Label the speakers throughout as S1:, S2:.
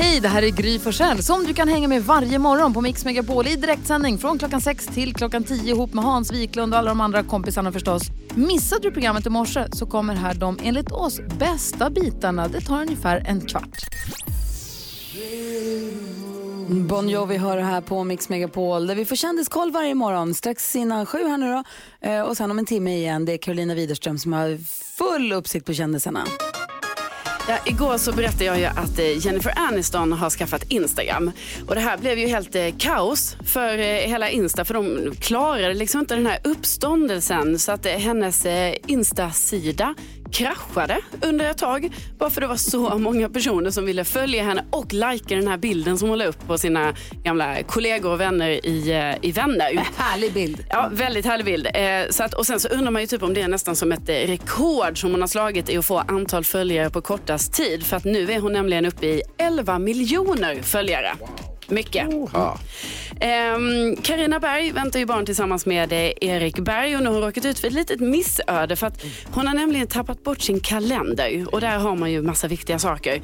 S1: Hej, det här är Gry Forssell som du kan hänga med varje morgon på Mix Megapol i direktsändning från klockan 6 till klockan 10 ihop med Hans Wiklund och alla de andra kompisarna förstås. Missade du programmet i morse så kommer här de enligt oss bästa bitarna. Det tar ungefär en kvart. Bon Jovi hör här på Mix Megapol där vi får kändiskoll varje morgon. Strax innan sju här nu då. Eh, och sen om en timme igen. Det är Carolina Widerström som har full uppsikt på kändisarna.
S2: Ja, igår så berättade jag ju att eh, Jennifer Aniston har skaffat Instagram. Och det här blev ju helt eh, kaos för eh, hela Insta för de klarade liksom inte den här uppståndelsen så att eh, hennes eh, Insta-sida kraschade under ett tag bara för det var så många personer som ville följa henne och likea den här bilden som hon la upp på sina gamla kollegor och vänner i, eh, i Vänner.
S1: Härlig bild.
S2: Ja, väldigt härlig bild. Eh, så att, och sen så undrar man ju typ om det är nästan som ett eh, rekord som hon har slagit i att få antal följare på kortast tid. För att nu är hon nämligen uppe i 11 miljoner följare. Mycket. Ehm, Carina Berg väntar ju barn tillsammans med eh, Erik Berg och nu har hon råkat ut för ett litet missöde för att hon har nämligen tappat bort sin kalender och där har man ju massa viktiga saker.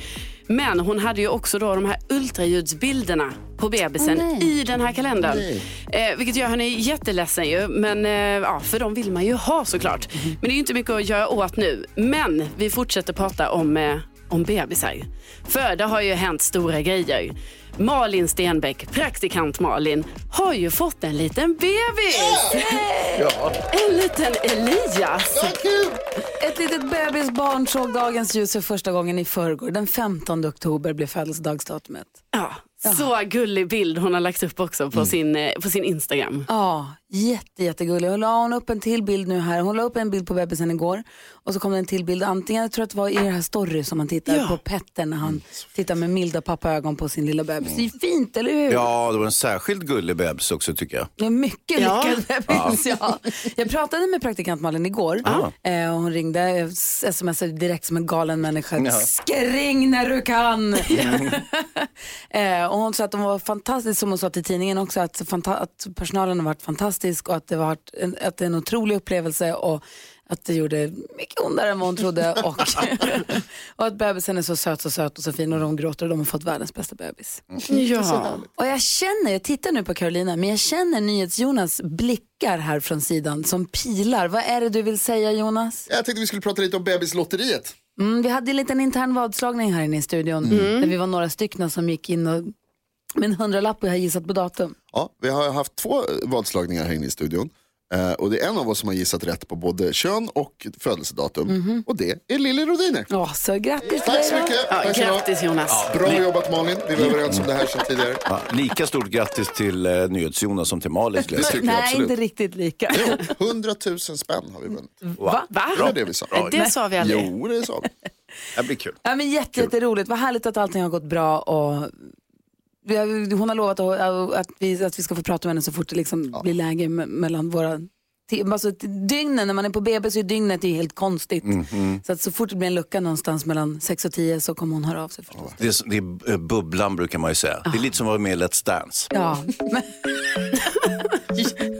S2: Men hon hade ju också då de här ultraljudsbilderna på bebisen
S1: nej.
S2: i den här kalendern. Eh, vilket gör henne jätteledsen ju. Men eh, ja, för de vill man ju ha såklart. Men det är ju inte mycket att göra åt nu. Men vi fortsätter prata om, eh, om bebisar. För det har ju hänt stora grejer. Malin Stenbeck, praktikant Malin, har ju fått en liten bebis. En liten Elias.
S1: Ett litet bebisbarn såg dagens ljus för första gången i förrgår. Den 15 oktober blev födelsedagsdatumet.
S2: Ja, så gullig bild hon har lagt upp också på, sin, eh, på sin Instagram.
S1: Ja, jätte, jättegullig. Och la hon upp en till bild nu här. Hon la upp en bild på bebisen igår och så kom det en till bild. Antingen, jag tror att det var i det här story som man tittar
S2: Ja.
S1: på Petter när han tittar med milda pappaögon på sin lilla bebis. Det är fint, eller hur?
S3: Ja, det var en särskilt gullig bebis också tycker jag.
S1: Det är mycket
S2: Ja.
S1: lyckad bebis. Ja. Jag pratade med praktikant Malin igår. Eh, och hon ringde, eh, smsade direkt som en galen människa.
S3: Ja.
S1: Skring när du kan! eh, och hon sa att de var fantastiskt, som hon sa till tidningen också, att, att personalen har varit fantastisk och att det, var varit en, att det är en otrolig upplevelse och att det gjorde mycket ondare än vad hon trodde och, och att bebisen är så söt, så söt och så fin och de gråter och de har fått världens bästa bebis.
S2: Ja.
S1: Och jag känner, jag tittar nu på Carolina, men jag känner NyhetsJonas blickar här från sidan som pilar. Vad är det du vill säga Jonas?
S4: Jag tänkte vi skulle prata lite om bebislotteriet.
S1: Mm, vi hade en liten intern vadslagning här inne i studion där vi var några stycken som gick in och med en hundralapp och jag har gissat på datum.
S4: Ja, vi har haft två vadslagningar här inne i studion. Eh, och det är en av oss som har gissat rätt på både kön och födelsedatum. Och det är Lili Rodiner.
S1: Åh, så grattis till
S4: Tack så mycket.
S2: Ja,
S4: Tack
S2: grattis Jonas.
S4: Bra jobbat Malin, vi var överens om det här sedan tidigare.
S3: Ja, lika stort grattis till eh, NyhetsJonas som till Malin. jag
S1: Nej,
S4: absolut.
S1: inte riktigt lika.
S4: Jo, 100 000 spänn har vi vunnit.
S1: Va?
S2: Va?
S4: Det var det vi sa.
S2: Det sa vi aldrig.
S4: Jo, det sa vi.
S3: Det blir kul.
S1: Ja, men jätte, jätteroligt. Vad härligt att allting har gått bra. Och hon har lovat att, vi, att vi ska få prata med henne så fort det liksom blir läge me- mellan våra Alltså, dygnen, när man är på BB så är dygnet ju helt konstigt. Så att så fort det blir en lucka någonstans mellan 6 och 10 så kommer hon höra av sig förstås.
S3: Det är, det är bubblan brukar man ju säga. Det är lite som att vara med i Let's Dance.
S1: Ja. Men...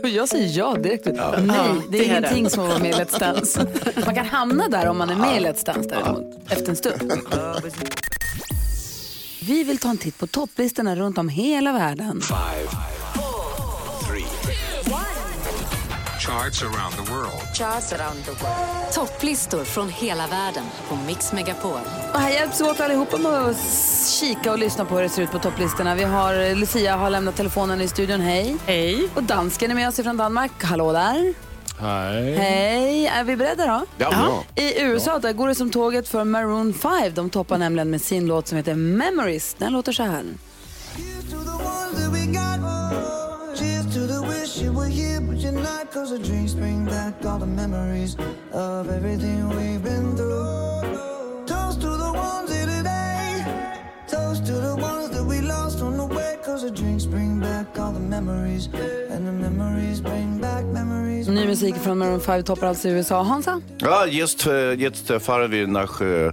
S1: jag säger ja direkt. Nej, det är
S2: det är
S1: ingenting
S2: det.
S1: som att vara med i Let's Dance. Man kan hamna där om man är med i Let's Dance däremot, efter en stund. Vi vill ta en titt på topplistorna runt om hela världen.
S5: Charts around the world.
S6: Topplistor från hela världen på Mix Megapol.
S1: Och här hjälps vi åt allihopa med att kika och lyssna på hur det ser ut på topplistorna. Vi har Lucia har lämnat telefonen i studion. Hej.
S2: Hej.
S1: Och dansken är med oss från Danmark. Hallå där.
S7: Hej.
S1: Hej. Är vi beredda då?
S4: Ja, bra.
S1: I USA där går det som tåget för Maroon 5. De toppar nämligen med sin låt som heter Memories. Den låter så här.
S8: Toast to the ones here today. Toast to the ones that we lost on the way. Cause
S1: Ny musik från Maroon 5 toppar alltså i USA. Hansa?
S3: Ja, just, eh, jetzt fahren wir nach eh,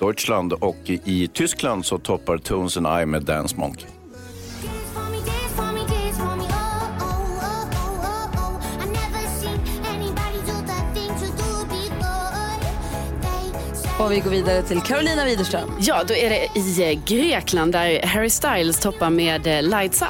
S3: Deutschland och i Tyskland så toppar Tones and I med Dance Monkey.
S1: Och vi går vidare till Carolina Widerström.
S2: Ja, då är det i eh, Grekland där Harry Styles toppar med eh, Lights Up.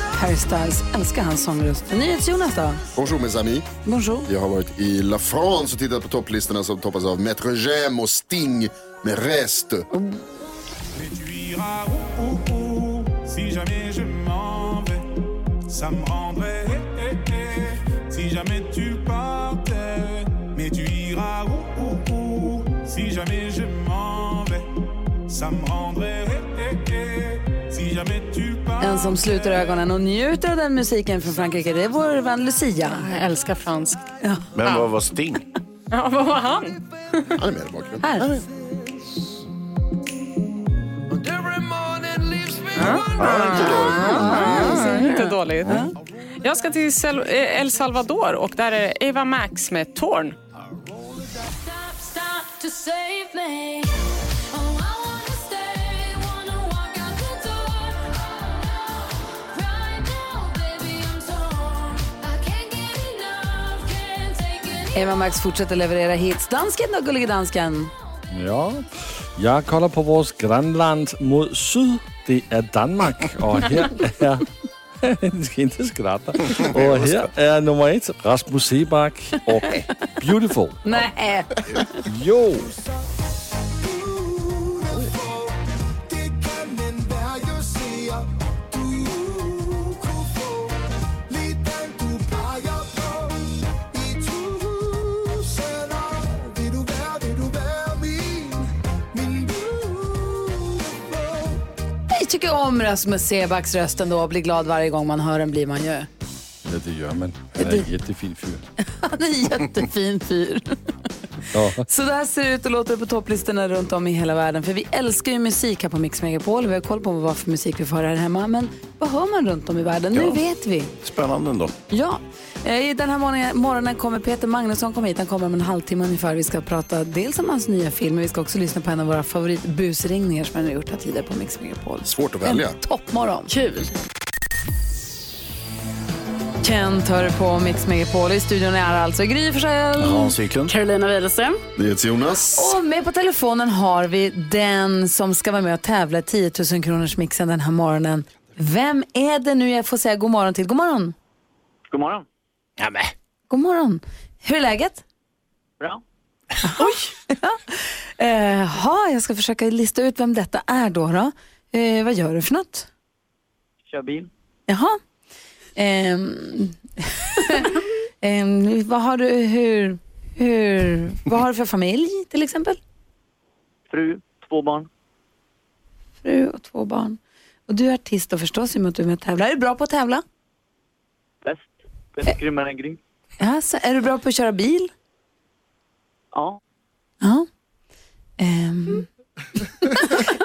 S1: Harry Styles, älskar hans sångröst. NyhetsJonas då?
S4: Bonjour mes amis.
S1: Bonjour.
S4: Jag har varit i La France och tittat på topplistorna som toppas av Maître Gem och Sting med Reste.
S8: Si jamais je m'en vais, ça me rendrait eh, eh, eh. Si jamais tu partais, mais tu iras où, où, où. Si jamais je m'en vais, ça me rendrait eh, eh, eh. Si jamais tu
S1: En som sluter ögonen och njuter av den musiken från Frankrike, det är vår vän Lucia.
S9: Jag älskar fransk.
S1: Ja.
S3: Men vad var Sting?
S9: Ja, vad var han?
S4: Han är med i bakgrunden.
S1: Här.
S9: Ja, inte dåligt. Jag ska till eh, El Salvador och där är Eva Max med Torn.
S1: Eva Max fortsätter leverera hits. Dansken då, gullige dansken?
S7: Ja, jag kollar på vårt grannland mot syd. Det är Danmark är... Ni ska inte skratta. Och här är nummer ett Rasmus Seback och Beautiful.
S1: Nej.
S7: Jo!
S1: Tycker om Rasmus Sebacks röst ändå och blir glad varje gång man hör den blir man ju.
S7: Ja, det gör man. Han är en jättefin fyr.
S1: Han är en jättefin fyr.
S7: Ja.
S1: Så där ser det ut och låter på topplistorna runt om i hela världen. För vi älskar ju musik här på Mix Megapol. Vi har koll på vad för musik vi får här hemma. Men vad hör man runt om i världen? Nu
S3: Ja.
S1: vet vi.
S3: Spännande ändå.
S1: Ja, Eh, i den här morgonen, morgonen kommer Peter Magnusson komma hit. Han kommer om en halvtimme ungefär. Vi ska prata dels om hans nya film, men vi ska också lyssna på en av våra favoritbusringningar som han har gjort här tidigare på Mix Megapol.
S4: Svårt att välja.
S1: En toppmorgon.
S2: Kul.
S1: Kent hör på Mix Megapol. I studion är alltså Gry Forssell.
S3: Hans Wiklund.
S2: Carolina Widerström.
S4: Jonas.
S1: Och med på telefonen har vi den som ska vara med och tävla i 10 000 kronors mixen den här morgonen. Vem är det nu jag får säga god morgon till? God morgon.
S10: God morgon.
S3: Ja, men.
S1: God morgon. Hur är läget?
S10: Bra.
S1: Eh, ha, jag ska försöka lista ut vem detta är då. då. Eh, vad gör du för något?
S10: Kör bil.
S1: Jaha. Ehm, ehm, vad har du, hur, hur, vad har du för familj till exempel?
S10: Fru, två barn.
S1: Fru och två barn. Och du är artist och förstås i och med att du är med och tävlar. Är du bra på att tävla?
S10: Bäst. Bäst grymmare än grym.
S1: Ja, så är du bra på att köra bil?
S10: Ja.
S1: Ja. Ehm.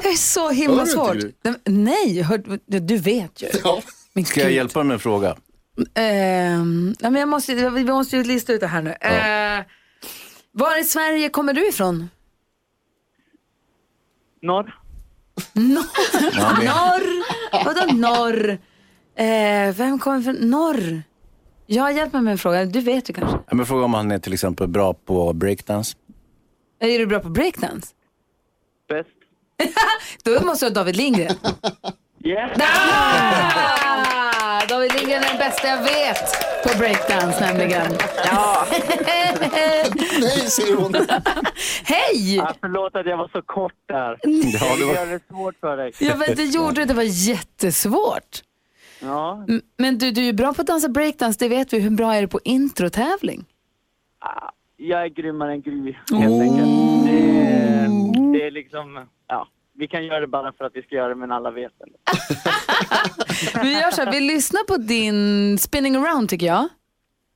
S1: det är så himla
S3: Hör du
S1: svårt.
S3: Gry?
S1: Nej, hör, du vet ju. Men
S3: Ska jag
S1: gud.
S3: hjälpa dig med en fråga?
S1: Ehm, ja, men jag måste, vi måste ju lista ut det här nu. Eh, var i Sverige kommer du ifrån?
S10: Norr.
S1: Norr?
S3: Ja,
S1: norr? Vadå norr? Eh, vem kommer från norr? Jag hjälp mig med en fråga. Du vet ju kanske.
S3: Ja, men fråga om han är till exempel bra på breakdance.
S1: Är du bra på breakdance?
S10: Bäst.
S1: Då måste jag ha David Lindgren.
S10: Yes.
S1: Ah, David Lindgren är den bästa jag vet på breakdance nämligen. Ja.
S4: Nej, säger hon.
S1: Hej!
S10: Ja, förlåt att jag var så kort där.
S3: Ja, det var-
S10: Jag gör det svårt för dig.
S1: Ja, men det gjorde du. Det var jättesvårt.
S10: Ja.
S1: Men du, du är bra på att dansa breakdance, det vet vi. Hur bra är du på introtävling?
S10: Jag är grymmare än Gry, helt enkelt. Det är, det är liksom. Vi kan göra det bara för att vi ska göra det, men alla vet det.
S1: Vi gör så här, vi lyssnar på din spinning around tycker jag.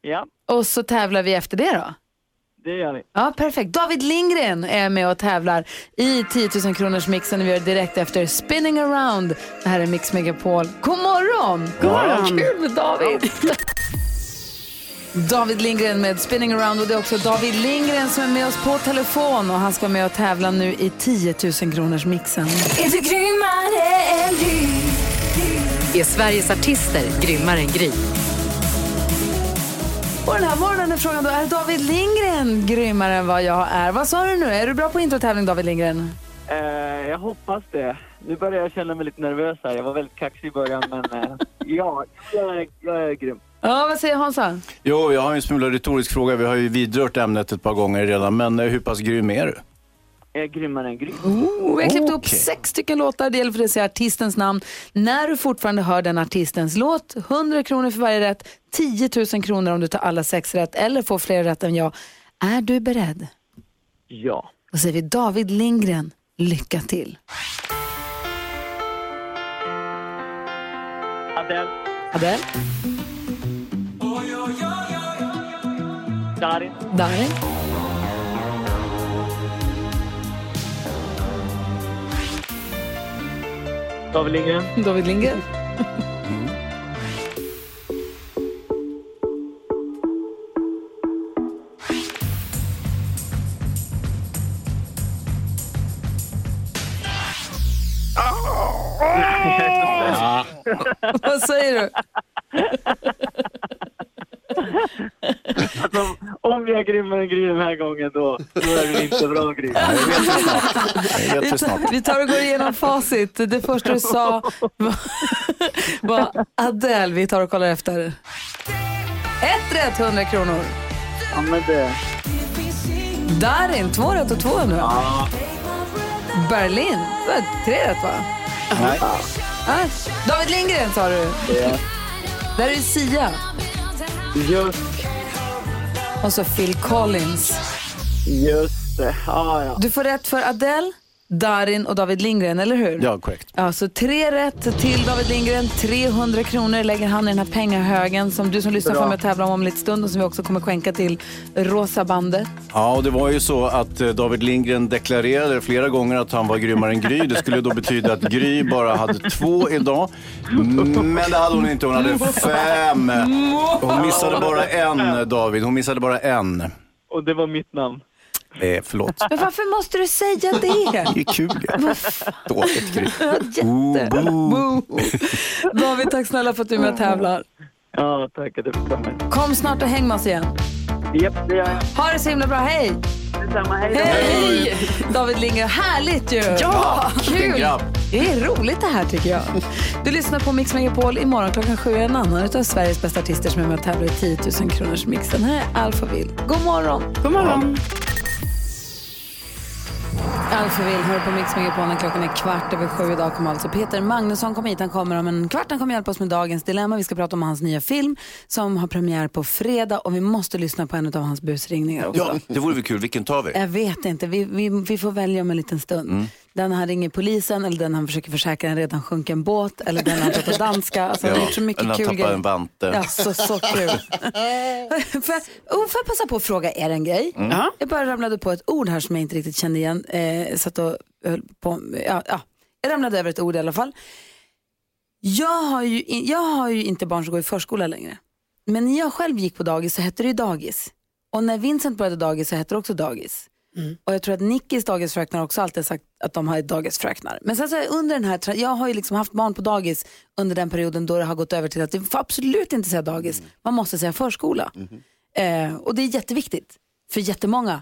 S10: Ja,
S1: Och så tävlar vi efter det då.
S10: det gör vi.
S1: Ja, perfekt. David Lindgren är med och tävlar i 10 000 kronors mixen. Vi gör direkt efter Spinning around. Det här är Mix Megapol. God morgon!
S2: God morgon.
S1: Kul med David! David Lindgren med Spinning around och det är också David Lindgren som är med oss på telefon och han ska med och tävla nu i 10 000 kronors mixen.
S6: Är Sveriges artister grymmare än Gry?
S1: Och den här morgonen är frågan då, är David Lindgren grymmare än vad jag är? Vad sa du nu? Är du bra på introtävling David Lindgren?
S10: Eh, jag hoppas det. Nu börjar jag känna mig lite nervös här. Jag var väldigt kaxig i början, men eh, ja, jag är, jag är grym.
S1: Ja, vad säger Hansa?
S3: Jo, jag har en smula retorisk fråga. Vi har ju vidrört ämnet ett par gånger redan, men eh, hur pass grym är du?
S10: Jag är grymmare än grym.
S1: Oh, vi har klippt upp
S3: Okej.
S1: sex stycken låtar. Det gäller för dig att säga artistens namn. När du fortfarande hör den artistens låt, 100 kronor för varje rätt, 10 000 kronor om du tar alla sex rätt eller får fler rätt än jag. Är du beredd?
S10: Ja.
S1: Då säger vi David Lindgren, lycka till.
S10: Adele,
S1: Adele,
S10: Darin,
S1: Darin,
S10: David Lindgren,
S1: David Lindgren. Vad säger du?
S10: Grymmare än Gry den här gången då, då är du inte bra Gry.
S3: Jag vet det snart.
S1: Vi tar och går igenom facit. Det första du sa var, var Adele. Vi tar och kollar efter. Ett rätt, 100 kronor.
S10: Ja, men det...
S1: Darin, två rätt och 200. Berlin, det var tre rätt va?
S3: Nej.
S1: Ah, David Lindgren sa du.
S10: Ja.
S1: Där är det Sia.
S10: Just,
S1: Och så Phil Collins.
S10: just det. Ja, ja.
S1: Du får rätt för Adele, Darin och David Lindgren, eller hur?
S3: Ja, korrekt.
S1: Ja, så tre rätt till David Lindgren. 300 kronor lägger han i den här pengahögen som du som lyssnar
S10: Bra.
S1: får med att tävla om om en liten stund och som vi också kommer skänka till Rosa bandet.
S3: Ja, och det var ju så att eh, David Lindgren deklarerade flera gånger att han var grymmare än Gry. Det skulle då betyda att Gry bara hade två idag. Men det hade hon inte, hon hade fem. Hon missade bara en, David. Hon missade bara en.
S10: Och det var mitt namn.
S3: Eh, förlåt.
S1: Men varför måste du säga det?
S3: Det är kul ju. Dåligt.
S1: Jätte. Boo. David, tack snälla för att du är med och tävlar.
S10: Ja, tack fick komma.
S1: Kom snart och häng med oss igen.
S10: Japp, det gör jag.
S1: Ha det så himla bra, hej!
S10: Detsamma, hej då.
S1: Hej! David Lindgren, härligt ju!
S2: Ja!
S1: Kul!
S3: grabb.
S1: Det är roligt det här tycker jag. Du lyssnar på Mix Megapol. Imorgon klockan sju är en annan av Sveriges bästa artister som är med och tävlar i 10 000 kronors mixen. Här är Alphaville. God morgon!
S2: God morgon.
S1: Alphaville hör på Mix Megapol när klockan är kvart över sju. Idag kommer alltså Peter Magnusson komma hit. Han kommer om en kvart. Han kommer hjälpa oss med dagens dilemma. Vi ska prata om hans nya film som har premiär på fredag och vi måste lyssna på en av hans busringningar också.
S3: Ja, det vore väl kul. Vilken tar vi?
S1: Jag vet inte, vi, vi, vi får välja om en liten stund.
S3: Mm.
S1: Den han ringer polisen eller den han försöker försäkra en redan sjunken båt eller den han pratar danska. Alltså, han har gjort så mycket
S3: eller
S1: kul
S3: tappar
S1: grejer.
S3: en vante.
S1: Ja, så, så kul. får, jag, oh, får jag passa på att fråga er en grej?
S3: Mm.
S2: Ja.
S1: Jag bara ramlade på ett ord här som jag inte riktigt kände igen. Eh, satt och höll på, ja, ja, jag ramlade över ett ord i alla fall. Jag har, ju, in- jag har ju inte barn som går i förskola längre. Men när jag själv gick på dagis så hette det ju dagis. Och när Vincent började dagis så hette det också dagis. Och jag tror att Nickis dagisfröknar också alltid sagt att de har dagisfröknar. Men sen så under den här, jag har ju liksom haft barn på dagis under den perioden då det har gått över till att det får absolut inte säga dagis. Man måste säga förskola. Eh, och det är jätteviktigt. För jättemånga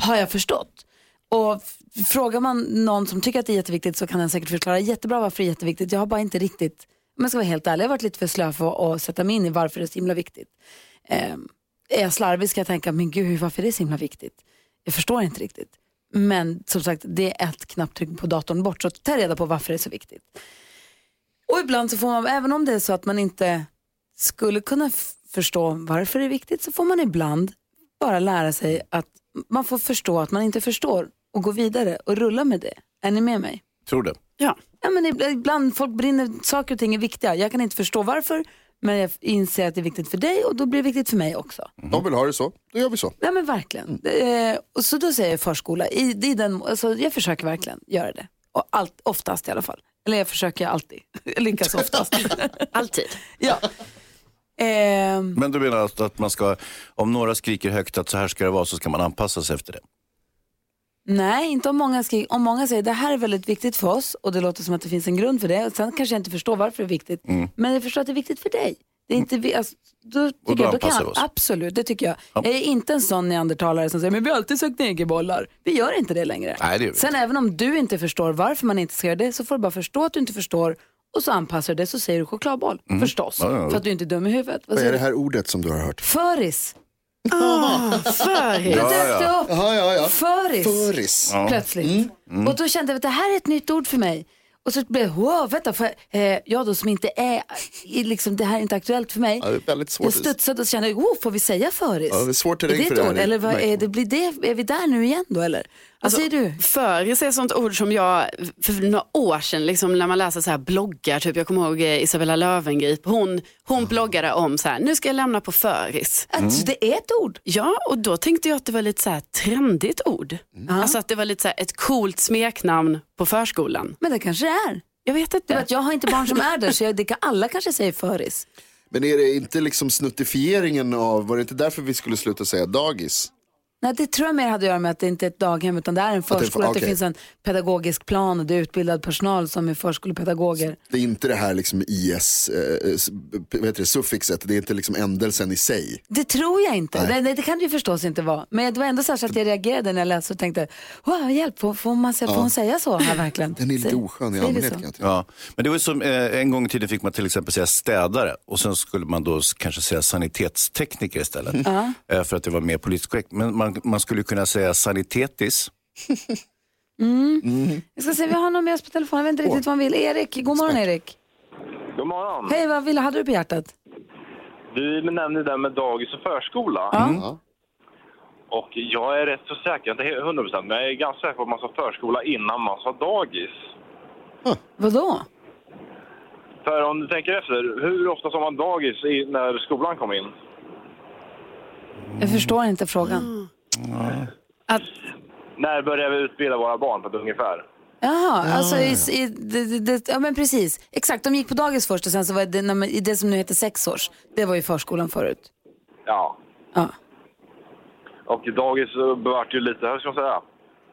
S1: har jag förstått. Och frågar man någon som tycker att det är jätteviktigt så kan den säkert förklara jättebra varför det är jätteviktigt. Jag har bara inte riktigt, om jag ska vara helt ärlig, jag har varit lite för slö för att sätta mig in i varför det är så himla viktigt. Eh, är jag slarvig ska jag tänka, men gud varför är det så himla viktigt? Jag förstår inte riktigt. Men som sagt, det är ett knapptryck på datorn bort, så ta reda på varför det är så viktigt. Och ibland så får man, även om det är så att man inte skulle kunna förstå varför det är viktigt, så får man ibland bara lära sig att man får förstå att man inte förstår och gå vidare och rulla med det. Är ni med mig?
S3: Tror det.
S2: Ja.
S1: Ja, men ibland, ibland folk brinner, saker och ting är viktiga. Jag kan inte förstå varför, Men jag inser att det är viktigt för dig och då blir det viktigt för mig också.
S4: De vill ha det så, då gör vi så.
S1: Ja men verkligen. Eh, och så då säger jag förskola. I, i den, alltså, jag försöker verkligen göra det. Och allt, oftast i alla fall. Eller jag försöker alltid. Jag lyckas oftast.
S2: Alltid.
S1: Ja. Ehm,
S3: Men du menar att, att man ska, om några skriker högt att så här ska det vara så ska man anpassa sig efter det?
S1: Nej, inte om många, skri- om många säger det här är väldigt viktigt för oss och det låter som att det finns en grund för det. Och sen kanske jag inte förstår varför det är viktigt. Men jag förstår att det är viktigt för dig. Det är inte, vi- alltså, då, tycker
S3: då
S1: jag, då kan jag,
S3: oss.
S1: absolut, det tycker jag. Jag är inte en sån neandertalare som säger men vi har alltid sökt negerbollar. Vi gör inte det längre.
S3: Nej, det
S1: Sen även om du inte förstår varför man inte ska göra det så får du bara förstå att du inte förstår och så anpassar du det så säger du chokladboll. Förstås,
S4: Ja, ja.
S1: för att du inte är dum i huvudet. Vad
S4: Vad är det här ordet som du har hört?
S1: Föris.
S2: Ah, föris.
S1: Upp.
S4: Ja, ja, ja.
S1: Föris.
S4: Föris.
S3: Ja.
S1: Plötsligt. Och då kände jag att det här är ett nytt ord för mig. Och så blev jag, wow, vänta, för, eh, jag då som inte är, i liksom, det här är inte aktuellt för mig.
S4: Ja, det är väldigt svårt.
S1: Jag studsade och kände, oh, får vi säga föris?
S4: Ja, det är svårt
S1: är
S4: terräng
S1: det
S4: för
S1: ett
S4: det här.
S1: ord? Eller vad, är, det, blir det, är vi där nu igen då eller? Vad
S2: Alltså,
S1: säger du?
S2: Föris är ett sånt ord som jag för några år sedan, liksom, när man läser så här bloggar, typ, jag kommer ihåg eh, Isabella Löwengrip, hon, hon bloggade om så här, nu ska jag lämna på föris.
S1: Alltså, det är ett ord?
S2: Ja, och då tänkte jag att det var lite så här trendigt ord. Alltså att det var lite så här ett coolt smeknamn på förskolan.
S1: Men det kanske det är.
S2: Jag vet inte.
S1: vet, jag har inte barn som är där så jag, det kan, alla kanske säger föris.
S4: Men är det inte liksom snuttifieringen av, var det inte därför vi skulle sluta säga dagis?
S1: Nej, det tror jag mer hade att göra med att det inte är ett daghem utan det är en
S4: det är en-
S1: förskola. Att det, finns en pedagogisk plan och det är utbildad personal som är förskolepedagoger.
S4: Det är inte det här liksom IS, eh, vad heter det, suffixet, det är inte liksom ändelsen i sig.
S1: Det tror jag inte.
S4: Nej.
S1: Det, det, det kan det ju förstås inte vara. Men det var ändå så, här så att jag reagerade när jag läste och tänkte, wow, hjälp, får, får, man, säga- får hon säga så här verkligen?
S4: Den är lite oskön i allmänhet
S1: så?
S4: kan jag tycka.
S3: Ja, men det var som eh, en gång i tiden fick man till exempel säga städare och sen skulle man då kanske säga sanitetstekniker istället. Eh, för att det var mer politiskt korrekt. Men man, man skulle kunna säga sanitetis.
S1: Jag ska se, vi har någon med oss på telefon. Jag vet inte riktigt vad han vill. Erik, god morgon Erik.
S11: God morgon.
S1: Hej, vad vill, hade du på hjärtat?
S11: Du nämnde det där med dagis och förskola.
S1: Ja.
S11: Och jag är rätt så säker, jag är inte 100 procent, men jag är ganska säker på att man sa förskola innan man sa dagis.
S1: Vadå?
S11: För om du tänker efter, hur ofta sa man dagis i, när skolan kom in?
S1: Jag förstår inte frågan.
S2: Att,
S11: När började vi utbilda våra barn på ett ungefär?
S1: Jaha, alltså i, i, det, det, det, ja men precis. Exakt, de gick på dagis först och sen så var det när man- i det som nu heter sex års. Det var ju förskolan förut.
S11: Ja.
S1: Ja.
S11: Och dagis vart ju lite, hur ska man säga,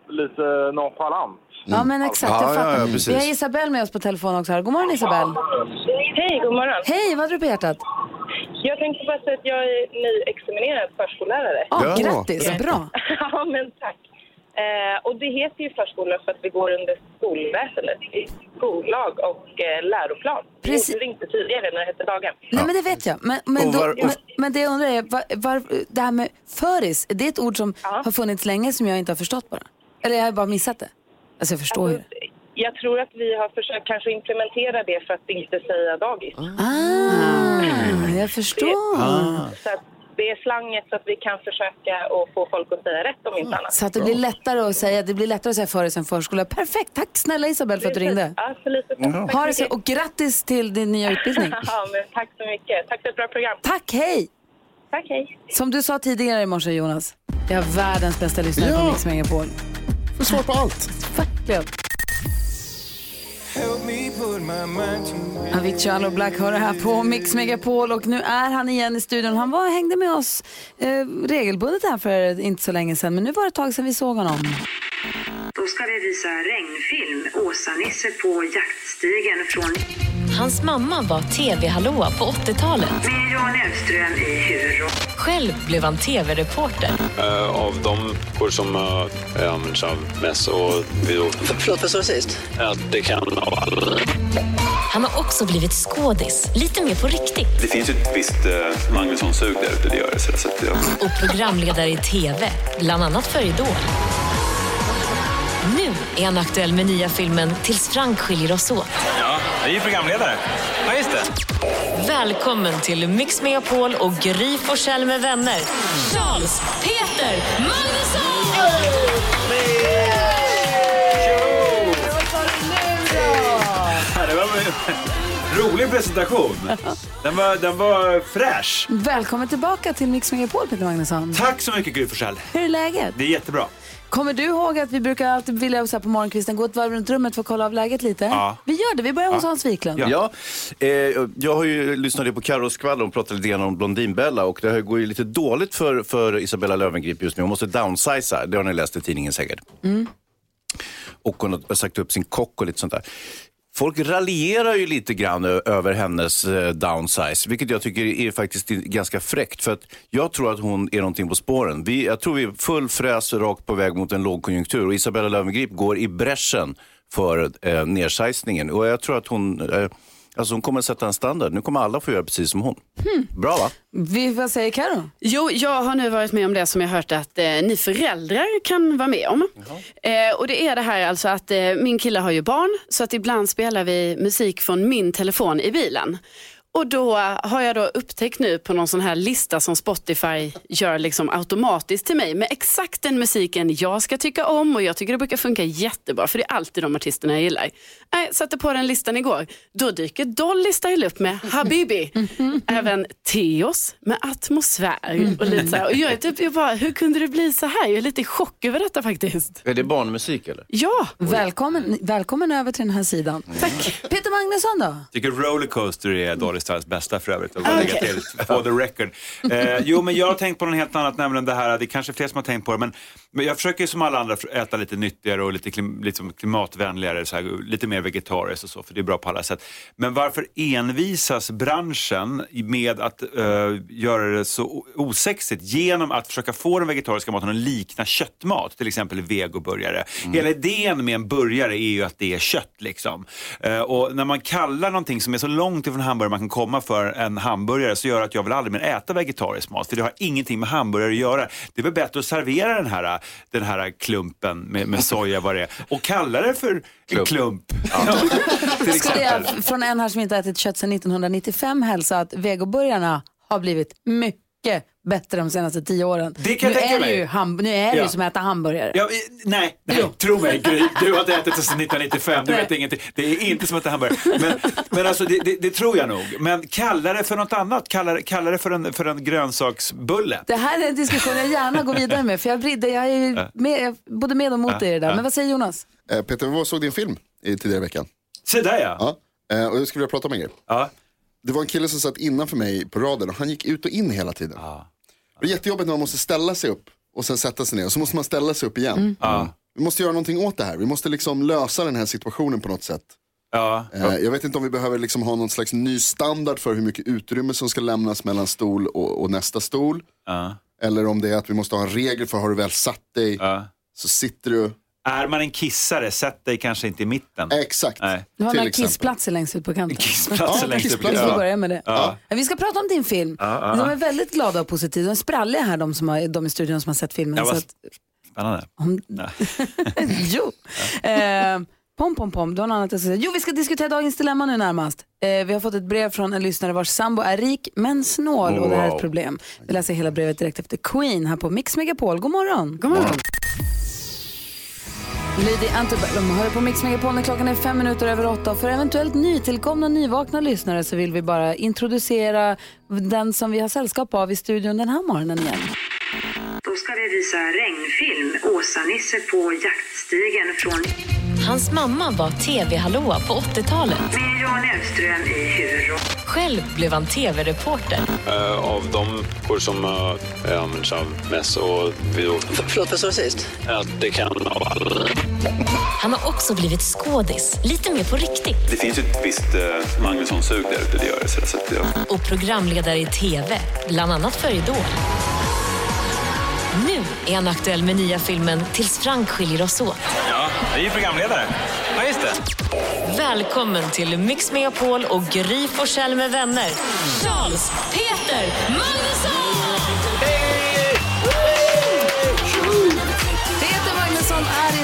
S11: lite nonchalant.
S1: Ja men exakt,
S3: Ja,
S1: jag
S3: ja,
S1: fattar.
S3: ja, precis.
S1: Vi har Isabelle med oss på telefon också här. God morgon Isabelle.
S12: Hej, god morgon.
S1: Hej, vad hade du på hjärtat?
S12: Jag tänkte bara säga att jag är nyexaminerad förskollärare.
S1: Ja,
S4: Ja.
S1: grattis, bra.
S12: ja, men tack. Eh, och det heter ju förskola för att vi går under skolväsendet, skollag och eh, läroplan.
S1: Precis.
S12: Det inte tidigare när det hette daghem.
S1: Nej men det vet jag. Men, men,
S3: Och
S1: då,
S3: var-
S1: men, men det jag undrar är, var, var, det här med föris, det är ett ord som har funnits länge som jag inte har förstått bara? Eller jag har bara missat det? Alltså jag förstår ju det.
S12: Jag tror att vi har försökt kanske implementera det för att inte säga dagis.
S1: Ah, jag förstår.
S12: Så att det är slanget så att vi kan försöka att få folk att säga rätt om inte annat.
S1: Så att det blir lättare att säga, det blir lättare att säga föris än förskola. Perfekt, tack snälla Isabel för att du ringde.
S12: Ja, så lite
S1: Ha det
S12: så
S1: och grattis till din nya utbildning.
S12: Ja, men tack så mycket. Tack för ett bra program.
S1: Tack, hej!
S12: Tack, hej.
S1: Som du sa tidigare i morse Jonas, jag har världens bästa lyssnare på
S4: Ja.
S1: Mix Megapol.
S4: Får svar på allt.
S1: Verkligen. Avicii Allo Black har det här på Mix Megapol och nu är han igen i studion. Han var hängde med oss eh, regelbundet här för inte så länge sedan men nu var det ett tag sedan vi såg honom.
S13: Då ska vi visa regnfilm, Åsa-Nisse på jaktstigen från
S6: Hans mamma var tv-hallåa på 80-talet.
S13: med Jan Elfström i huvudroll.
S6: Själv blev han tv-reporter.
S14: Eh, av de kor som uh, används av mest och vi. Förlåt, vad sa du sist? Att det kan av alla.
S6: Han har också blivit skådis, lite mer på riktigt.
S14: Det finns ju ett visst uh, Magnusson-sug där ute, det gör det. Så att, ja.
S6: Och programledare i tv, bland annat för Idol. Nu är han aktuell med nya filmen Tills Frank skiljer oss åt.
S14: ja, jag är ju programledare. Ja, just det.
S6: Välkommen till Mix Megapol och Gry Forssell med vänner. Charles Peter Magnusson!
S14: Det var
S15: Rolig presentation. Den var, den var fräsch.
S1: Välkommen tillbaka till Mix Megapol, Peter Magnusson.
S15: Tack så mycket Gry Forssell.
S1: Hur är läget?
S15: Det är jättebra.
S1: Kommer du ihåg att vi brukar alltid vilja så här på morgonkvisten gå ett varv runt rummet för att kolla av läget lite?
S3: Ja.
S1: Vi gör det, vi börjar hos Hans Wiklund.
S3: Ja, eh, jag har ju lyssnat på Carros skvaller och pratat lite grann om Blondinbella och det här går ju lite dåligt för, för Isabella Löwengrip just nu. Hon måste downsiza, det har ni läst i tidningen säkert.
S1: Mm.
S3: Och hon har sagt upp sin kock och lite sånt där. Folk raljerar ju lite grann över hennes eh, downsize, vilket jag tycker är faktiskt ganska fräckt. För att jag tror att hon är någonting på spåren. Vi, jag tror vi är full fräs rakt på väg mot en lågkonjunktur och Isabella Löwengrip går i bräschen för eh, nedsizningen. Och jag tror att hon, eh, alltså hon kommer att sätta en standard. Nu kommer alla få göra precis som hon. Bra va?
S1: Vi, vad säger Karo?
S2: Jo, jag har nu varit med om det som jag hört att eh, ni föräldrar kan vara med om. Eh, och det är det här alltså att eh, min kille har ju barn så att ibland spelar vi musik från min telefon i bilen. Och då har jag då upptäckt nu på någon sån här lista som Spotify gör liksom automatiskt till mig med exakt den musiken jag ska tycka om och jag tycker det brukar funka jättebra för det är alltid de artisterna jag gillar. Jag satte på den listan igår. Då dyker Dolly Style upp med Habibi. Även Teos med Atmosfär. Och, lite så här. och jag är typ, jag bara, hur kunde det bli så här? Jag är lite i chock över detta faktiskt.
S3: Är det barnmusik eller?
S2: Ja.
S1: Välkommen, välkommen över till den här sidan. Tack. Peter Magnusson då?
S15: tycker Rollercoaster är Dolly Styles bästa för övrigt. Att bara lägga till for the record. Eh, jo, men jag har tänkt på något helt annat, nämligen det här, det är kanske fler som har tänkt på det, men, men jag försöker ju som alla andra äta lite nyttigare och lite klim, liksom klimatvänligare, så här, lite mer vegetariskt och så, för det är bra på alla sätt. Men varför envisas branschen med att eh, göra det så osexigt genom att försöka få den vegetariska maten att likna köttmat, till exempel vegoburgare. Hela idén med en burgare är ju att det är kött liksom. Eh, och när man kallar någonting som är så långt ifrån hamburgare man kan komma för en hamburgare så gör att jag vill aldrig mer äta vegetarisk mat för det har ingenting med hamburgare att göra. Det är väl bättre att servera den här, den här klumpen med, med soja vad det är och kalla det för en klump. till
S1: Skulle
S15: exempel.
S1: jag från en här som inte ätit kött sedan 1995 hälsa att vegoburgarna har blivit mycket bättre de senaste tio åren.
S15: Det kan
S1: nu
S15: jag tänka
S1: är det
S15: mig.
S1: ju, ham- nu är det
S15: Ja.
S1: ju som att äta hamburgare.
S15: Ja, nej, nej tro mig Gry. Du har inte ätit det sedan 1995, du vet ingenting. Det är inte som att äta hamburgare. Men, men alltså det, det, det tror jag nog. Men kalla det för något annat. Kalla, det- kalla det för en, för en grönsaksbulle.
S1: Det här är en diskussion jag gärna går vidare med för jag, blir- jag är ju
S4: Ja.
S1: med, jag både med och mot dig i det där.
S4: Ja.
S1: Men vad säger Jonas?
S4: Eh, Peter, vi och såg din film i tidigare veckan.
S15: Se där ja.
S4: ja. Eh, och jag skulle vilja prata om en grej.
S15: Ja.
S4: Det var en kille som satt innanför mig på raden och han gick ut och in hela tiden. Det är jättejobbigt när man måste ställa sig upp och sen sätta sig ner och så måste man ställa sig upp igen.
S15: Ja.
S4: Vi måste göra någonting åt det här. Vi måste liksom lösa den här situationen på något sätt.
S15: Ja.
S4: Eh, Jag vet inte om vi behöver liksom ha någon slags ny standard för hur mycket utrymme som ska lämnas mellan stol och, och nästa stol. Eller om det är att vi måste ha en regel för har du väl satt dig så sitter du.
S15: Är man en kissare, sätt dig kanske inte i mitten.
S4: Exakt.
S15: Nej.
S1: Du har några kissplatser längst ut på kanten.
S15: Kissplatser
S1: Ja,
S15: längst ut på
S1: kissplatser.
S15: kanten.
S1: Vi börjar med det.
S15: Ja.
S1: Vi ska prata om din film.
S15: Ja, ja,
S1: De är väldigt glada och positiva. De är spralliga här, de, som har, de i studion som har sett filmen.
S15: Ja,
S1: så att,
S15: Spännande.
S1: Om- jo. Eh, pom, pom, pom. Du har något annat ska säga. Jo, vi ska diskutera dagens dilemma nu närmast. Eh, vi har fått ett brev från en lyssnare vars sambo är rik men snål och det här är ett
S16: Wow.
S1: problem. Vi läser hela brevet direkt efter Queen här på Mix Megapol. God morgon. God morgon. Lady Antebellum hör på Mix Megapol när klockan är fem minuter över åtta. För eventuellt nytillkomna, nyvakna lyssnare så vill vi bara introducera den som vi har sällskap av i studion den här morgonen igen.
S13: Då ska vi visa regnfilm, Åsa-Nisse på jaktstigen från
S6: Hans mamma var tv-hallåa på 80-talet.
S13: med Jan Elvström i huvudroll.
S6: Själv blev han tv-reporter.
S14: Eh, av de kor som uh, används av mest och vi då... Förlåt, vad sa du sist? Att det kan av alla.
S6: Han har också blivit skådis, lite mer på riktigt.
S14: Det finns ju ett visst uh, Magnusson-sug där ute, det gör det. Så så att, ja.
S6: Och programledare i tv, bland annat för Idol. Nu är han aktuell med nya filmen Tills Frank skiljer oss åt.
S15: Vi jag är ju programledare. Ja, just det.
S6: Välkommen till Mix Megapol och Gry Forssell med vänner. Charles Peter Magnusson!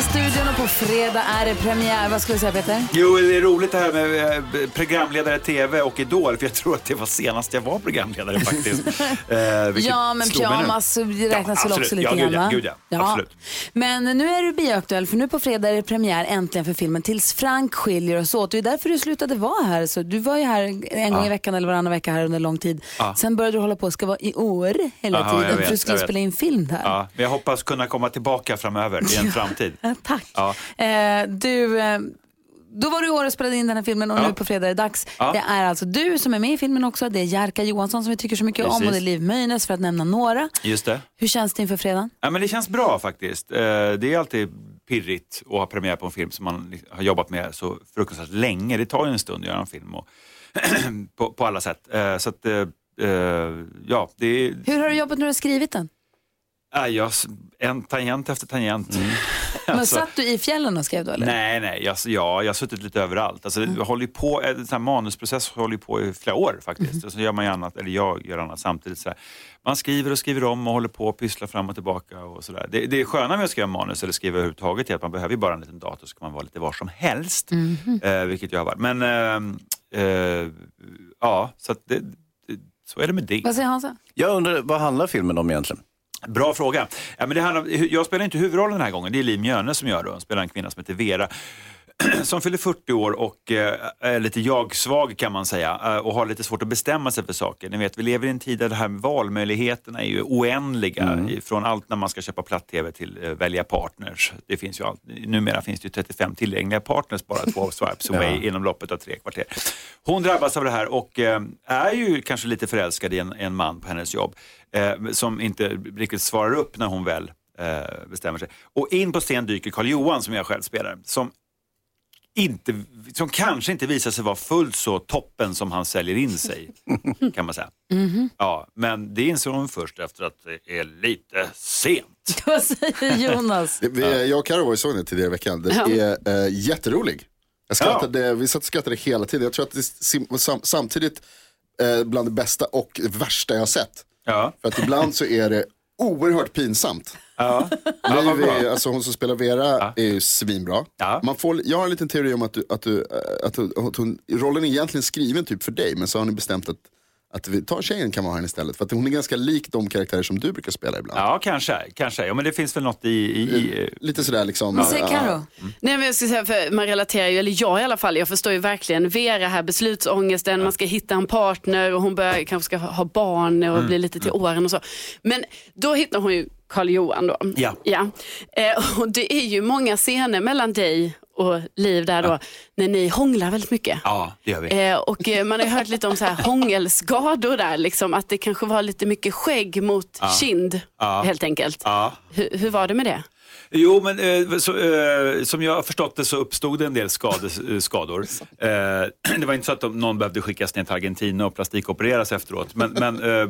S1: Studion och på fredag är det premiär. Vad skulle du säga Peter?
S15: Jo, det är roligt det här med eh, programledare TV och Idol, för jag tror att det var senast jag var programledare faktiskt. Eh,
S1: Ja, men pyjamas räknas
S15: Ja,
S1: väl också lite
S15: ja,
S1: grann
S15: ja, gud, ja. Absolut.
S1: Men nu är du bioaktuell för nu på fredag är det premiär äntligen för filmen Tills Frank skiljer oss åt. Det är därför du slutade vara här. Så du var ju här en gång
S15: Ja.
S1: i veckan eller varannan vecka här under lång tid.
S15: Ja.
S1: Sen började du hålla på och ska vara i år hela
S15: jag
S1: tiden
S15: vet,
S1: för du skulle spela in film där.
S15: Ja, men jag hoppas kunna komma tillbaka framöver i en framtid.
S1: Tack.
S15: Ja.
S1: Eh, du, eh, då var du i år och spelade in den här filmen och
S15: Ja.
S1: nu på fredag är det dags.
S15: Ja.
S1: Det är alltså du som är med i filmen också. Det är Jerka Johansson som vi tycker så mycket om
S15: Precis.
S1: och det är Liv Möjnes för att nämna några.
S15: Just det.
S1: Hur känns det inför fredagen?
S15: Ja, men det känns bra faktiskt. Eh, Det är alltid pirrigt att ha premiär på en film som man liksom har jobbat med så fruktansvärt länge. Det tar ju en stund att göra en film och på, på alla sätt. Eh, Så att, eh, ja, det
S1: Hur har du jobbat när du har skrivit den?
S15: ja, en tangent efter tangent.
S1: Men
S15: Alltså,
S1: satt du i fjällen och skrev då eller?
S15: Nej, nej, jag, ja, jag har suttit lite överallt. Alltså, jag håller på, en sån här manusprocess håller på i flera år faktiskt. Och så gör man ju annat, eller jag gör annat samtidigt. Så här. Man skriver och skriver om och håller på och pysslar fram och tillbaka. Och så där. Det, det är sköna med att skriva manus eller skriva överhuvudtaget är att man behöver ju bara en liten dator så kan man vara lite var som helst. Eh, vilket jag har varit. Men eh, eh, ja, så, att det, det, så är det med det.
S1: Vad säger Hansa?
S3: Jag undrar, vad handlar filmen om egentligen?
S15: Bra fråga. Ja, men det handlar, jag spelar inte huvudrollen den här gången, det är Liv Mjöne som gör det. Hon spelar en kvinna som heter Vera som fyller 40 år och eh, är lite jag-svag kan man säga eh, och har lite svårt att bestämma sig för saker. Ni vet, vi lever i en tid där de här valmöjligheterna är ju oändliga. i- Från allt när man ska köpa platt-tv till eh, välja partners. Det finns ju allt, numera finns det ju 35 tillgängliga partners bara två swipes away
S3: Ja.
S15: inom loppet av tre kvarter. Hon drabbas av det här och är ju kanske lite förälskad i en, en man på hennes jobb som inte riktigt svarar upp när hon väl bestämmer sig. Och in på scen dyker Karl Johan som jag själv spelar, som inte, som kanske inte visar sig vara fullt så toppen som han säljer in sig, kan man säga. Ja, men det insåg hon först efter att det är lite sent.
S1: Vad säger Jonas?
S4: Jag och Karo var ju såg den tidigare i veckan. Den
S1: Ja.
S4: är eh, jätterolig. Jag skrattade, Vi satt och skrattade hela tiden. Jag tror att det är sam, samtidigt eh, bland det bästa och värsta jag har sett.
S15: Ja.
S4: För att ibland så är det oerhört pinsamt.
S15: Ja.
S4: Liv är, alltså hon som spelar Vera är ju svinbra. Man får, jag har en liten teori om att, du, att, du, eh, att, du, att hon, rollen är egentligen skriven typ för dig, men så har ni bestämt att, att vi tar tjejen kan vara här istället. För att hon är ganska lik de karaktärer som du brukar spela ibland.
S15: Ja, kanske. kanske. Ja, men det finns väl något i... i, i
S4: Lite sådär liksom.
S1: Vad säger Karo?
S2: Nej, men jag ska säga, för man relaterar ju, eller jag i alla fall, jag förstår ju verkligen Vera här, beslutsångesten, man ska hitta en partner och hon börjar, kanske ska ha ha barn och
S15: Mm.
S2: bli lite till åren och så. Men då hittar hon ju Karl Johan då.
S15: Ja.
S2: ja. Eh, och det är ju många scener mellan dig och Liv där då, när ni hånglar väldigt mycket.
S15: Ja, det gör vi.
S2: Eh, och eh, man har ju hört lite om så här hångelskador där, liksom, att det kanske var lite mycket skägg mot
S15: Ja.
S2: kind
S15: Ja.
S2: helt enkelt.
S15: Ja.
S2: Hur var det med det?
S15: Jo, men eh, så, eh, som jag har förstått det så uppstod det en del skades, eh, skador. Eh, det var inte så att de, någon behövde skickas ner till Argentina och plastikopereras efteråt. Men, men eh,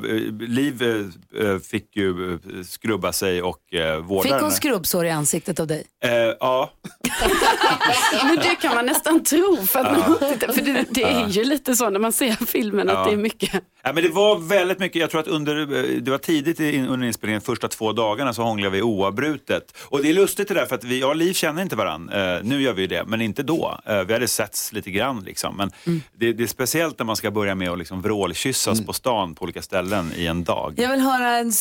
S15: Liv eh, eh, fick ju skrubba sig och eh, vårda
S1: Fick hon
S15: henne.
S1: skrubbsår i ansiktet av dig?
S15: Eh, ja,
S2: Men det kan man nästan tro, för, att man tittar, för det, det är
S15: Ja.
S2: ju lite så när man ser filmen att
S15: Ja.
S2: det är mycket.
S15: Ja, men det var väldigt mycket, jag tror att under, det var tidigt i- under inspelningen, första två dagarna så hånglade vi oavbrutet. Och det är lustigt det där för att vi, jag och Liv känner inte varandra. Eh, nu gör vi ju det, men inte då. Eh, vi hade setts lite grann liksom. Men det, det är speciellt när man ska börja med att liksom vrålkyssas på stan på olika ställen i en dag.
S1: Jag vill, höra, en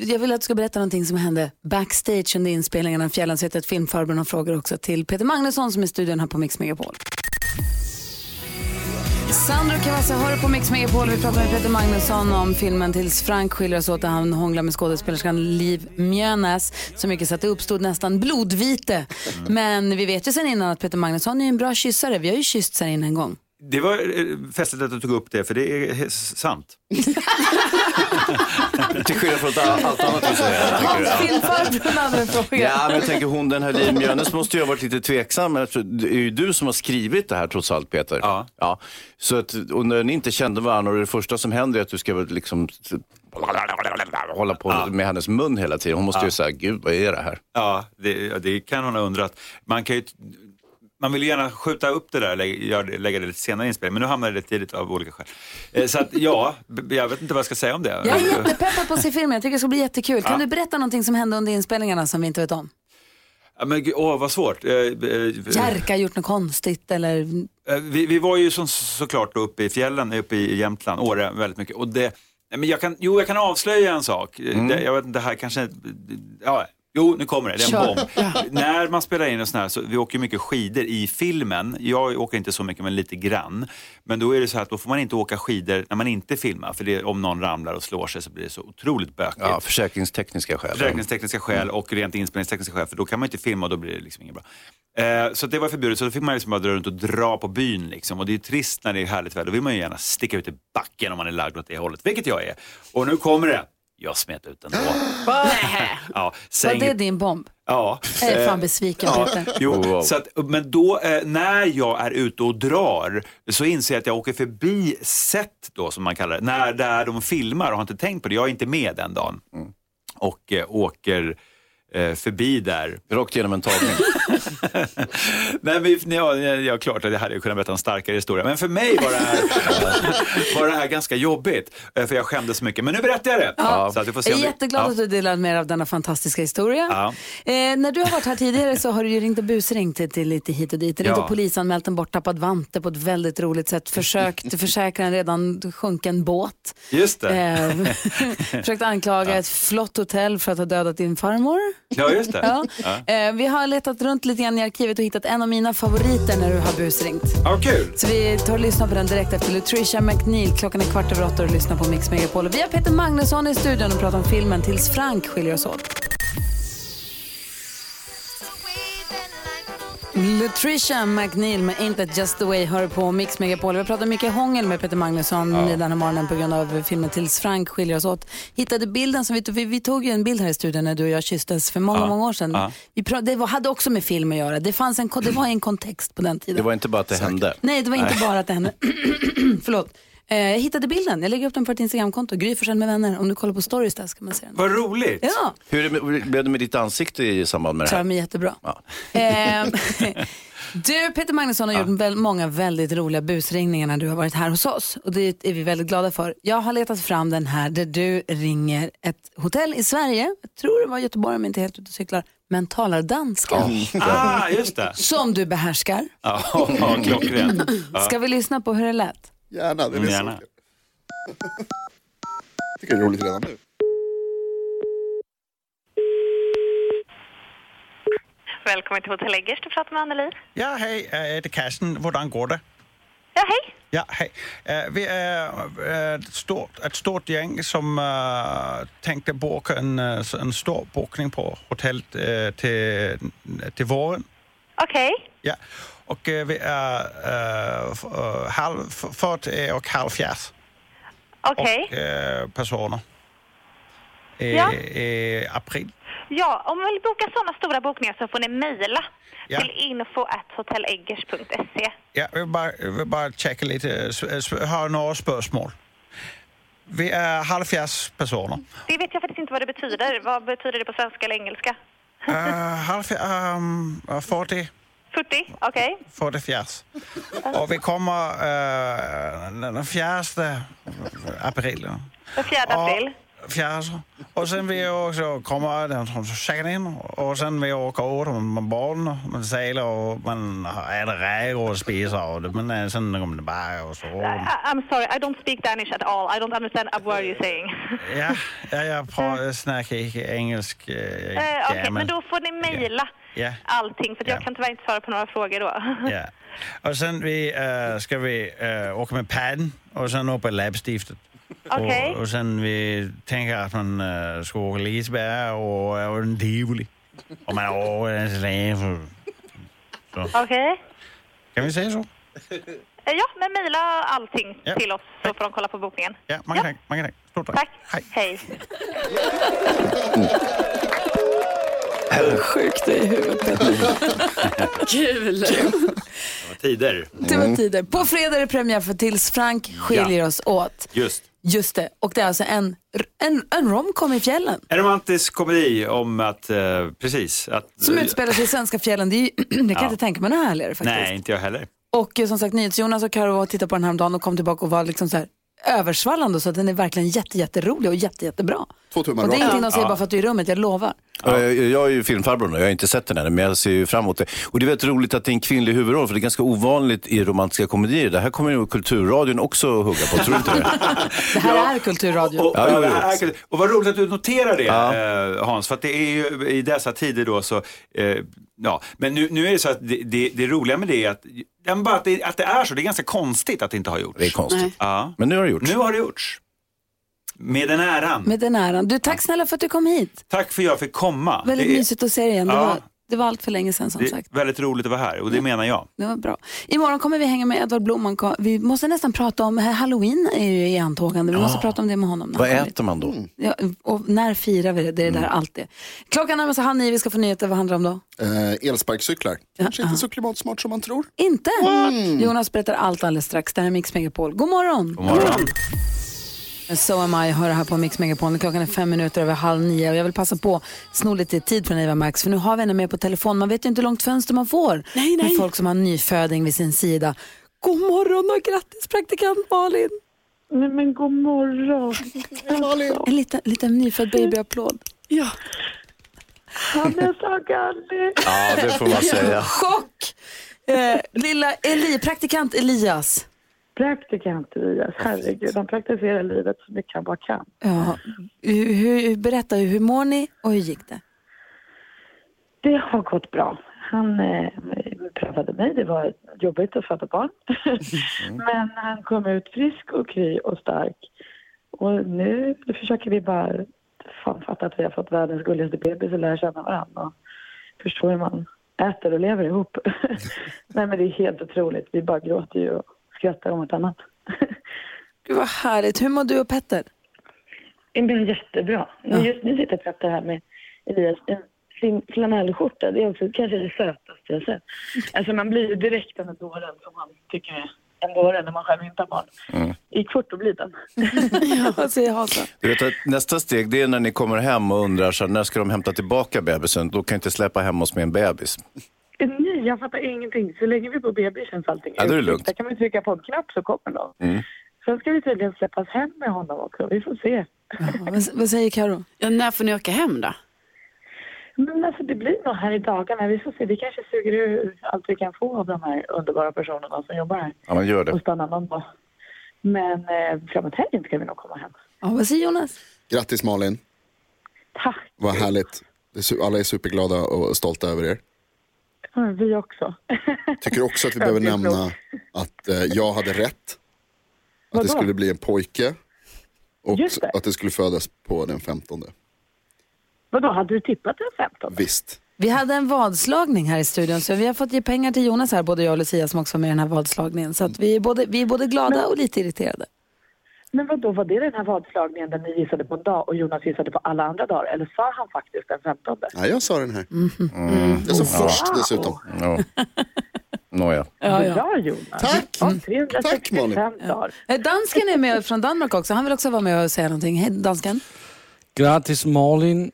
S1: jag vill att du ska berätta någonting som hände backstage under inspelningen av Fjällen. Så jag vet att filmfarbrorn har frågor också till Peter Magnusson som är i studion här på Mix Megapol. Sandro Cavazza hör på Mix Megapol. Vi pratar med Peter Magnusson om filmen Tills Frank skiljer sig åt där han hånglar med skådespelerskan Liv Mjönäs. Så mycket så att det uppstod nästan blodvite. Men vi vet ju sen innan att Peter Magnusson är en bra kyssare. Vi har ju kysst sen innan en gång.
S15: Det var eh, festligt att du tog upp det, för det är sant.
S3: Till skillnad från allt annat du säger.
S1: Filmfarbrorn hade en fråga.
S3: Ja, men jag tänker hon den här Liv Mjönes måste ju ha varit lite tveksam. men Det är ju du som har skrivit det här trots allt Peter. Ja. ja. Så att, och när ni inte kände varandra och det första som händer är att du ska liksom hålla på med hennes mun hela tiden. Hon måste ju
S15: Ja.
S3: säga, gud vad är det här?
S15: Ja, det, ja, det kan hon ha undrat. Man, kan ju, man vill ju gärna skjuta upp det där, det- lägga det lite senare i inspelningen, men nu hamnade det tidigt av olika skäl. Eh, Så att ja, jag vet inte vad jag ska säga om det.
S1: Jag är jättepeppad på att se filmen. Jag tycker det ska bli jättekul. Kan
S15: Ja.
S1: du berätta någonting som hände under inspelningarna som vi inte vet om?
S15: Ja, men åh, vad svårt. Eh, eh,
S1: Jerka gjort något konstigt eller?
S15: Vi, vi var ju som, såklart uppe i fjällen, uppe i Jämtland, Åre väldigt mycket. Och det, men jag kan, jo, jag kan avslöja en sak. Det, jag vet inte, det här kanske... Ja, jo, nu kommer det. Det är en
S16: Kör.
S15: bomb. När man spelar in och sån här, så vi åker mycket skidor i filmen. Jag åker inte så mycket, men lite grann. Men då är det så här att då får man inte åka skidor när man inte filmar. För det, om någon ramlar och slår sig så blir det så otroligt bökigt.
S3: Ja, försäkringstekniska skäl.
S15: Försäkringstekniska skäl och rent inspelningstekniska skäl, för då kan man inte filma och då blir det liksom inget bra. Eh, så det var förbjudet, så då fick man liksom bara dra runt och dra på byn. Liksom. Och det är trist när det är härligt väder, då vill man ju gärna sticka ut i backen om man är lagd åt det hållet, vilket jag är. Och nu kommer det. Jag smet ut ändå. ja,
S1: Var det din bomb?
S15: Ja.
S1: Jag är fan besviken,
S15: Ja,
S1: Peter.
S15: jo, så att, men då eh, när jag är ute och drar så inser jag att jag åker förbi set då som man kallar det, när, där de filmar och har inte tänkt på det. Jag är inte med den dagen. Och eh, åker förbi där.
S3: Rakt genom en tagning.
S15: Nej, men, ja, ja, klart att jag hade kunnat berätta en starkare historia. Men för mig var det här, var det här ganska jobbigt. eh, För jag skämdes så mycket. Men nu berättar jag det.
S1: Ja.
S15: Så att får se
S1: Jag är
S15: vi-
S1: jätteglad
S15: ja.
S1: att du delar med dig av denna fantastiska historia.
S15: Ja.
S1: Eh, när du har varit här tidigare så har du ju ringt och busringt till, till lite hit och dit. Ringt
S15: Ja.
S1: och polisanmält en borttappad vante på ett väldigt roligt sätt. Försökt försäkra en redan sjunken båt.
S15: Just det.
S1: Eh, försökt anklaga ett flott hotell för att ha dödat din farmor.
S15: Ja, just det.
S1: Ja.
S15: Ja.
S1: Eh, vi har letat runt lite grann i arkivet och hittat en av mina favoriter när du har busringt.
S15: Ja, kul.
S1: Så vi tar och lyssnar på den direkt efter Lutricia McNeil. Klockan är kvart över åtta och du lyssnar på Mix Megapol. Vi har Peter Magnusson i studion och pratar om filmen Tills Frank skiljer oss åt. Lutricia McNeil med Ain't That Just The Way hör på Mix Megapol. Vi pratat mycket hångel med Peter Magnusson
S16: Ja.
S1: den här morgonen på grund av filmen Tills Frank skiljer oss åt. Hittade bilden som vi, tog- vi, vi tog ju en bild här i studion när du och jag kysstes för många,
S3: Ja.
S1: många år sedan.
S3: Ja.
S1: Vi pra- det var, hade också med film att göra. Det, fanns en, det var en kontext på den tiden.
S3: Det var inte bara att det hände.
S1: Nej, det var inte
S3: Nej.
S1: bara att det hände. Förlåt. Eh, jag hittade bilden. Jag lägger upp den på ett Instagramkonto. Gry med vänner. Om du kollar på stories där ska man se den.
S15: Vad roligt.
S1: Ja,
S3: Hur det blev det med ditt ansikte i samband med det
S1: klarar
S3: här?
S1: mig jättebra.
S3: Ja.
S1: Eh, du, Peter Magnusson har gjort väl, många väldigt roliga busringningar när du har varit här hos oss. Och det är vi väldigt glada för. Jag har letat fram den här där du ringer ett hotell i Sverige. Jag tror det var Göteborg om jag inte är helt ute och cyklar. Men talar danska.
S15: Ah, just det.
S1: Som du behärskar.
S15: Ja, ja, klockrent. Ja.
S1: Ska vi lyssna på hur det lät?
S4: Gärna, det är
S15: Mm,
S4: så
S15: gärna.
S4: kul. tycker det är roligt redan nu.
S12: Välkommen till Hotell Eggers, du pratar med Anneli.
S16: Ja, hej, det er Carsten. Hvordan går det?
S12: Ja, hej.
S16: Ja, hej. Øh, Vi er øh, et stort, et stort gäng som tänkte boka en, en stor bokning på hotellet øh, til, til våren.
S12: Okej.
S16: Ja, och øh, vi är f- øh, halv, f- 40 och halvfjerds
S12: Okej.
S16: och, øh, personer. I,
S12: Ja.
S16: April.
S12: Ja, om man vill boka sådana stora bokningar så får ni mejla
S16: Ja.
S12: till info.hotelleggers.se.
S16: Ja, jag vill bara, jag vill bara checka lite, har några spörsmål. Vi är halvfjerds personer.
S12: Det vet jag faktiskt inte vad det betyder. Vad betyder det på svenska eller engelska?
S16: Uh, halvfjerds, um, 40,
S12: 40? Okej.
S16: 40 fjärs. Och vi kommer uh, den fjärde april.
S12: Den 4 april.
S16: Fjärde. Och sen vi också kommer den som checkar in och sen vi åker åt med barnen, man seglar och man äter räkor och spiser och det, men eh, sen kommer det bara och så.
S12: I, I'm sorry, I don't speak Danish at all. I don't understand a word you're saying.
S16: Ja, ja jag pratar, snackar engelsk. Eh,
S12: Eh, Okej,
S16: gammel.
S12: men då får ni mejla
S16: Ja.
S12: allting för att jag kan tyvärr inte svara på några frågor då.
S16: Ja. Och sen vi, uh, ska vi uh, åka med padden och sen upp på läppstiftet.
S12: Okej.
S16: Och, och sen vi tänker att man uh, ska åka Liseberg och, och en tivoli. Och man åker en släv.
S12: Okej.
S16: Kan vi säga så?
S12: Eh, Ja, men mejla allting
S16: Ja.
S12: till oss så får de kolla på bokningen.
S16: Ja, många tack. Många tack. Stort tack.
S12: Tack. Hej.
S1: Sjukt i huvudet.
S2: Kul!
S15: Det var tider.
S1: Det var tider. På fredag är det premiär för Tills Frank skiljer
S15: Ja.
S1: oss åt.
S15: Just.
S1: Just det. Och det är alltså en, en, en romcom i fjällen.
S15: En romantisk komedi om att, eh, precis. Att,
S1: Som utspelar sig i svenska fjällen. Det, är ju, det kan jag
S15: Ja.
S1: inte tänka mig något härligare faktiskt.
S15: Nej, inte jag heller.
S1: Och eh, som sagt, NyhetsJonas och Karo var och tittade på den här dagen och kom tillbaka och var liksom så här översvallande så att den är verkligen jätte, jätterolig och jätte, jättebra.
S4: Två tummar
S1: Och det är ingenting de säger
S3: Ja.
S1: bara för att du är i rummet, jag lovar.
S3: Ja. Jag, jag är ju filmfarbror nu, jag har inte sett den än, men jag ser ju fram emot det. Och det är väldigt roligt att det är en kvinnlig huvudroll, för det är ganska ovanligt i romantiska komedier. Det här kommer ju Kulturradion också hugga på, tror du inte det?
S1: Det här är kulturradio.
S15: Och,
S3: Ja,
S15: ja, det här är- och vad roligt att du noterar det
S3: Ja.
S15: eh, Hans, för att det är ju i dessa tider då så, eh, ja, men nu, nu är det så att det, det, det roliga med det är att, ja, bara att, det, att det är så, det är ganska konstigt att det inte har gjorts.
S3: Det är konstigt.
S15: Ja.
S3: Men nu har det gjorts.
S15: Nu har det gjorts. Med den äran.
S1: Med den äran. Du, tack snälla för att du kom hit.
S15: Tack för att jag fick komma.
S1: Väldigt
S15: det är,
S1: mysigt att se dig igen. Det,
S15: Ja.
S1: var, det var allt för länge sedan som
S15: det
S1: sagt.
S15: väldigt roligt att vara här och det menar jag.
S1: Det var bra. Imorgon kommer vi hänga med Edvard Blom. Vi måste nästan prata om, Halloween är ju i antågande. Vi måste prata om det med honom.
S3: Vad äter man då?
S1: Ja, och när firar vi det? Det är det där allt det. Klockan närmar sig halv nio. Vi ska få nyheter. Vad handlar det om då?
S4: Eh, elsparkcyklar. Kanske inte så klimatsmart som man tror.
S1: Inte? Jonas berättar allt alldeles strax. Det här är Mix Megapol. God morgon!
S15: God morgon.
S1: So am I hör här på Mix Megapol. Klockan är fem minuter över halv nio och jag vill passa på att sno lite tid från Eva Max för nu har vi henne med på telefon. Man vet ju inte hur långt fönster man får
S2: Nej, nej.
S1: med folk som har en nyföding vid sin sida. God morgon och grattis praktikant Malin!
S12: Nej men god morgon.
S1: En liten, liten nyfödd babyapplåd.
S2: Ja.
S12: Han är så gullig.
S3: Ja, det får man säga.
S1: Chock! Eh, lilla Eli, praktikant Elias.
S12: Praktikant Elias, herregud. Han praktiserar livet så mycket han bara kan.
S1: Ja, hur, hur, berätta, hur mår ni och hur gick det?
S12: Det har gått bra. Han eh, prövade mig, det var jobbigt att föda barn. Men han kom ut frisk och kry och stark. Och nu försöker vi bara fan fatta att vi har fått världens gulligaste bebis och lära känna varandra. Och förstå hur man äter och lever ihop. Nej men det är helt otroligt. Vi bara gråter ju och skrattar om ett annat.
S1: Gud vad härligt. Hur mår du och Petter?
S12: Det blir jättebra. Men Just nu sitter Petter här med Elias en sin flanellskjorta. Det är också kanske det sötaste jag sett. Alltså man blir ju direkt den dåren som man tycker är en dåre när man själv inte har barn.
S3: Mm.
S12: I kvart och blir den.
S1: ja?
S3: Du vet nästa steg det är när ni kommer hem och undrar så här, när ska de hämta tillbaka bebisen? Då kan jag inte släppa hem oss med en bebis.
S12: Jag fattar ingenting. Så länge vi är på BB känns allting
S3: Ja, är det
S12: uttryckt.
S3: lugnt.
S12: Där kan man trycka på en knapp så kommer de.
S3: Mm.
S12: Sen ska vi tydligen släppas hem med honom också. Vi får se.
S1: vad, vad säger Karo?
S2: Ja, när får ni åka hem då?
S12: Men alltså det blir nog här i dagarna. Vi får se. Vi kanske suger ur allt vi kan få av de här underbara personerna som jobbar här.
S3: Ja, men gör det.
S12: Och stannar någon dag. Men eh, framåt helgen ska vi nog komma hem.
S1: Ja, vad säger Jonas?
S4: Grattis Malin.
S12: Tack.
S4: Vad härligt. Är Alla är superglada och stolta över er.
S12: Vi också.
S4: Tycker också att vi behöver nämna att eh, jag hade rätt. Att
S12: Vadå?
S4: det skulle bli en pojke. Och
S12: Just det.
S4: att det skulle födas på den 15.
S12: Vadå, hade du tippat den 15?
S4: Visst.
S1: Vi hade en vadslagning här i studion så vi har fått ge pengar till Jonas här, både jag och Lucia som också var med i den här vadslagningen. Så att vi, är både, vi är både glada och lite irriterade.
S12: Men vadå, var det den här vadslagningen där ni gissade på en dag och Jonas gissade på alla andra dagar? Eller sa han faktiskt den 15?
S4: Nej, jag sa den här.
S3: Mm.
S4: Jag sa först dessutom.
S3: Ja. Nåja.
S1: Ja, ja.
S12: Bra Jonas.
S4: Tack.
S12: Ja,
S4: Tack
S12: 365
S4: Malin.
S12: dagar.
S1: Eh, Dansken är med från Danmark också. Han vill också vara med och säga någonting. Hej dansken.
S7: Grattis Malin.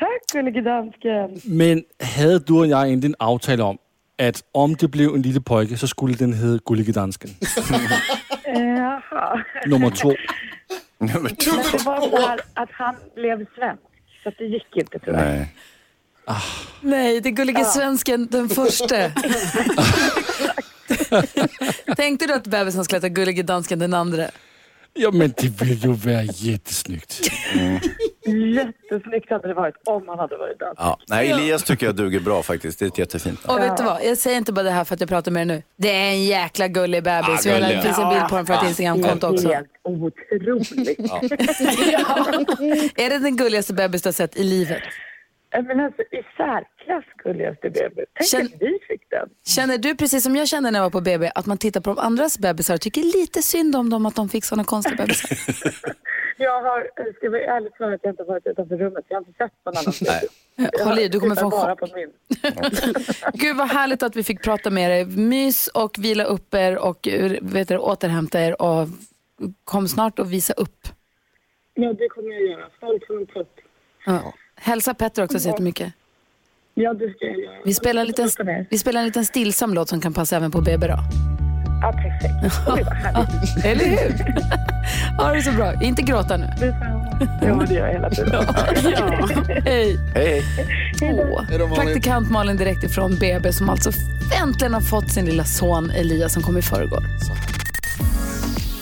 S12: Tack gullige dansken.
S7: Men havde du og jeg egentlig en aftale om, at om det blev en lille pojke, så skulle den hedde Gullige Dansken.
S12: Jaha.
S7: Nummer to.
S3: Nummer
S12: Men det var så här att han blev svensk. Så att det gick inte tyvärr.
S3: Nej.
S1: Nej, det är gullige svensken den första. Tänkte du att bebisen skulle heta gullige dansken den andra?
S7: Ja, men det ville ju være jättesnyggt.
S12: Jättesnyggt hade det varit om han hade varit dansk.
S3: Ja. Nej, Elias tycker jag duger bra faktiskt. Det är ett jättefint namn.
S1: Och vet du vad, jag säger inte bara det här för att jag pratar med dig nu. Det är en jäkla gullig bebis.
S3: Ah,
S1: Vi har-
S3: gullig.
S1: Det finns en bild på den för ett Instagramkonto också.
S12: Helt otroligt.
S1: Är det den gulligaste bebis du har sett i livet?
S12: Ja, Men alltså i särklass gulligaste bebis. Tänk
S1: Känn-
S12: att vi fick den.
S1: Känner du precis som jag kände när jag var på BB att man tittar på de andras bebisar och tycker lite synd om dem att de fick sådana konstiga bebisar?
S12: Jag har, jag ska vara ärlig för att jag inte har varit utanför rummet. Jag har inte sett någon annan bebis. Jag
S1: Håll i, du kommer få en chock.
S12: på min.
S1: Gud vad härligt att vi fick prata med dig. Mys och vila upp er och eh, vet du, återhämta er och kom snart och visa upp.
S12: Ja, det kommer jag göra. Stolt som en.
S1: Ja. Hälsa Petter också så jättemycket.
S12: Ja, det ska jag göra.
S1: Vi spelar, en liten, vi spelar en liten stillsam låt som kan passa även på BB då.
S12: Ja, perfekt. Oj, vad härligt.
S1: Eller hur? Ha det så bra. Inte gråta nu.
S12: Jo, det gör jag hela tiden.
S1: Hej.
S3: Hej.
S1: Åh. Praktikant Malin direkt ifrån BB som alltså äntligen har fått sin lilla son Elias som kom i förrgår.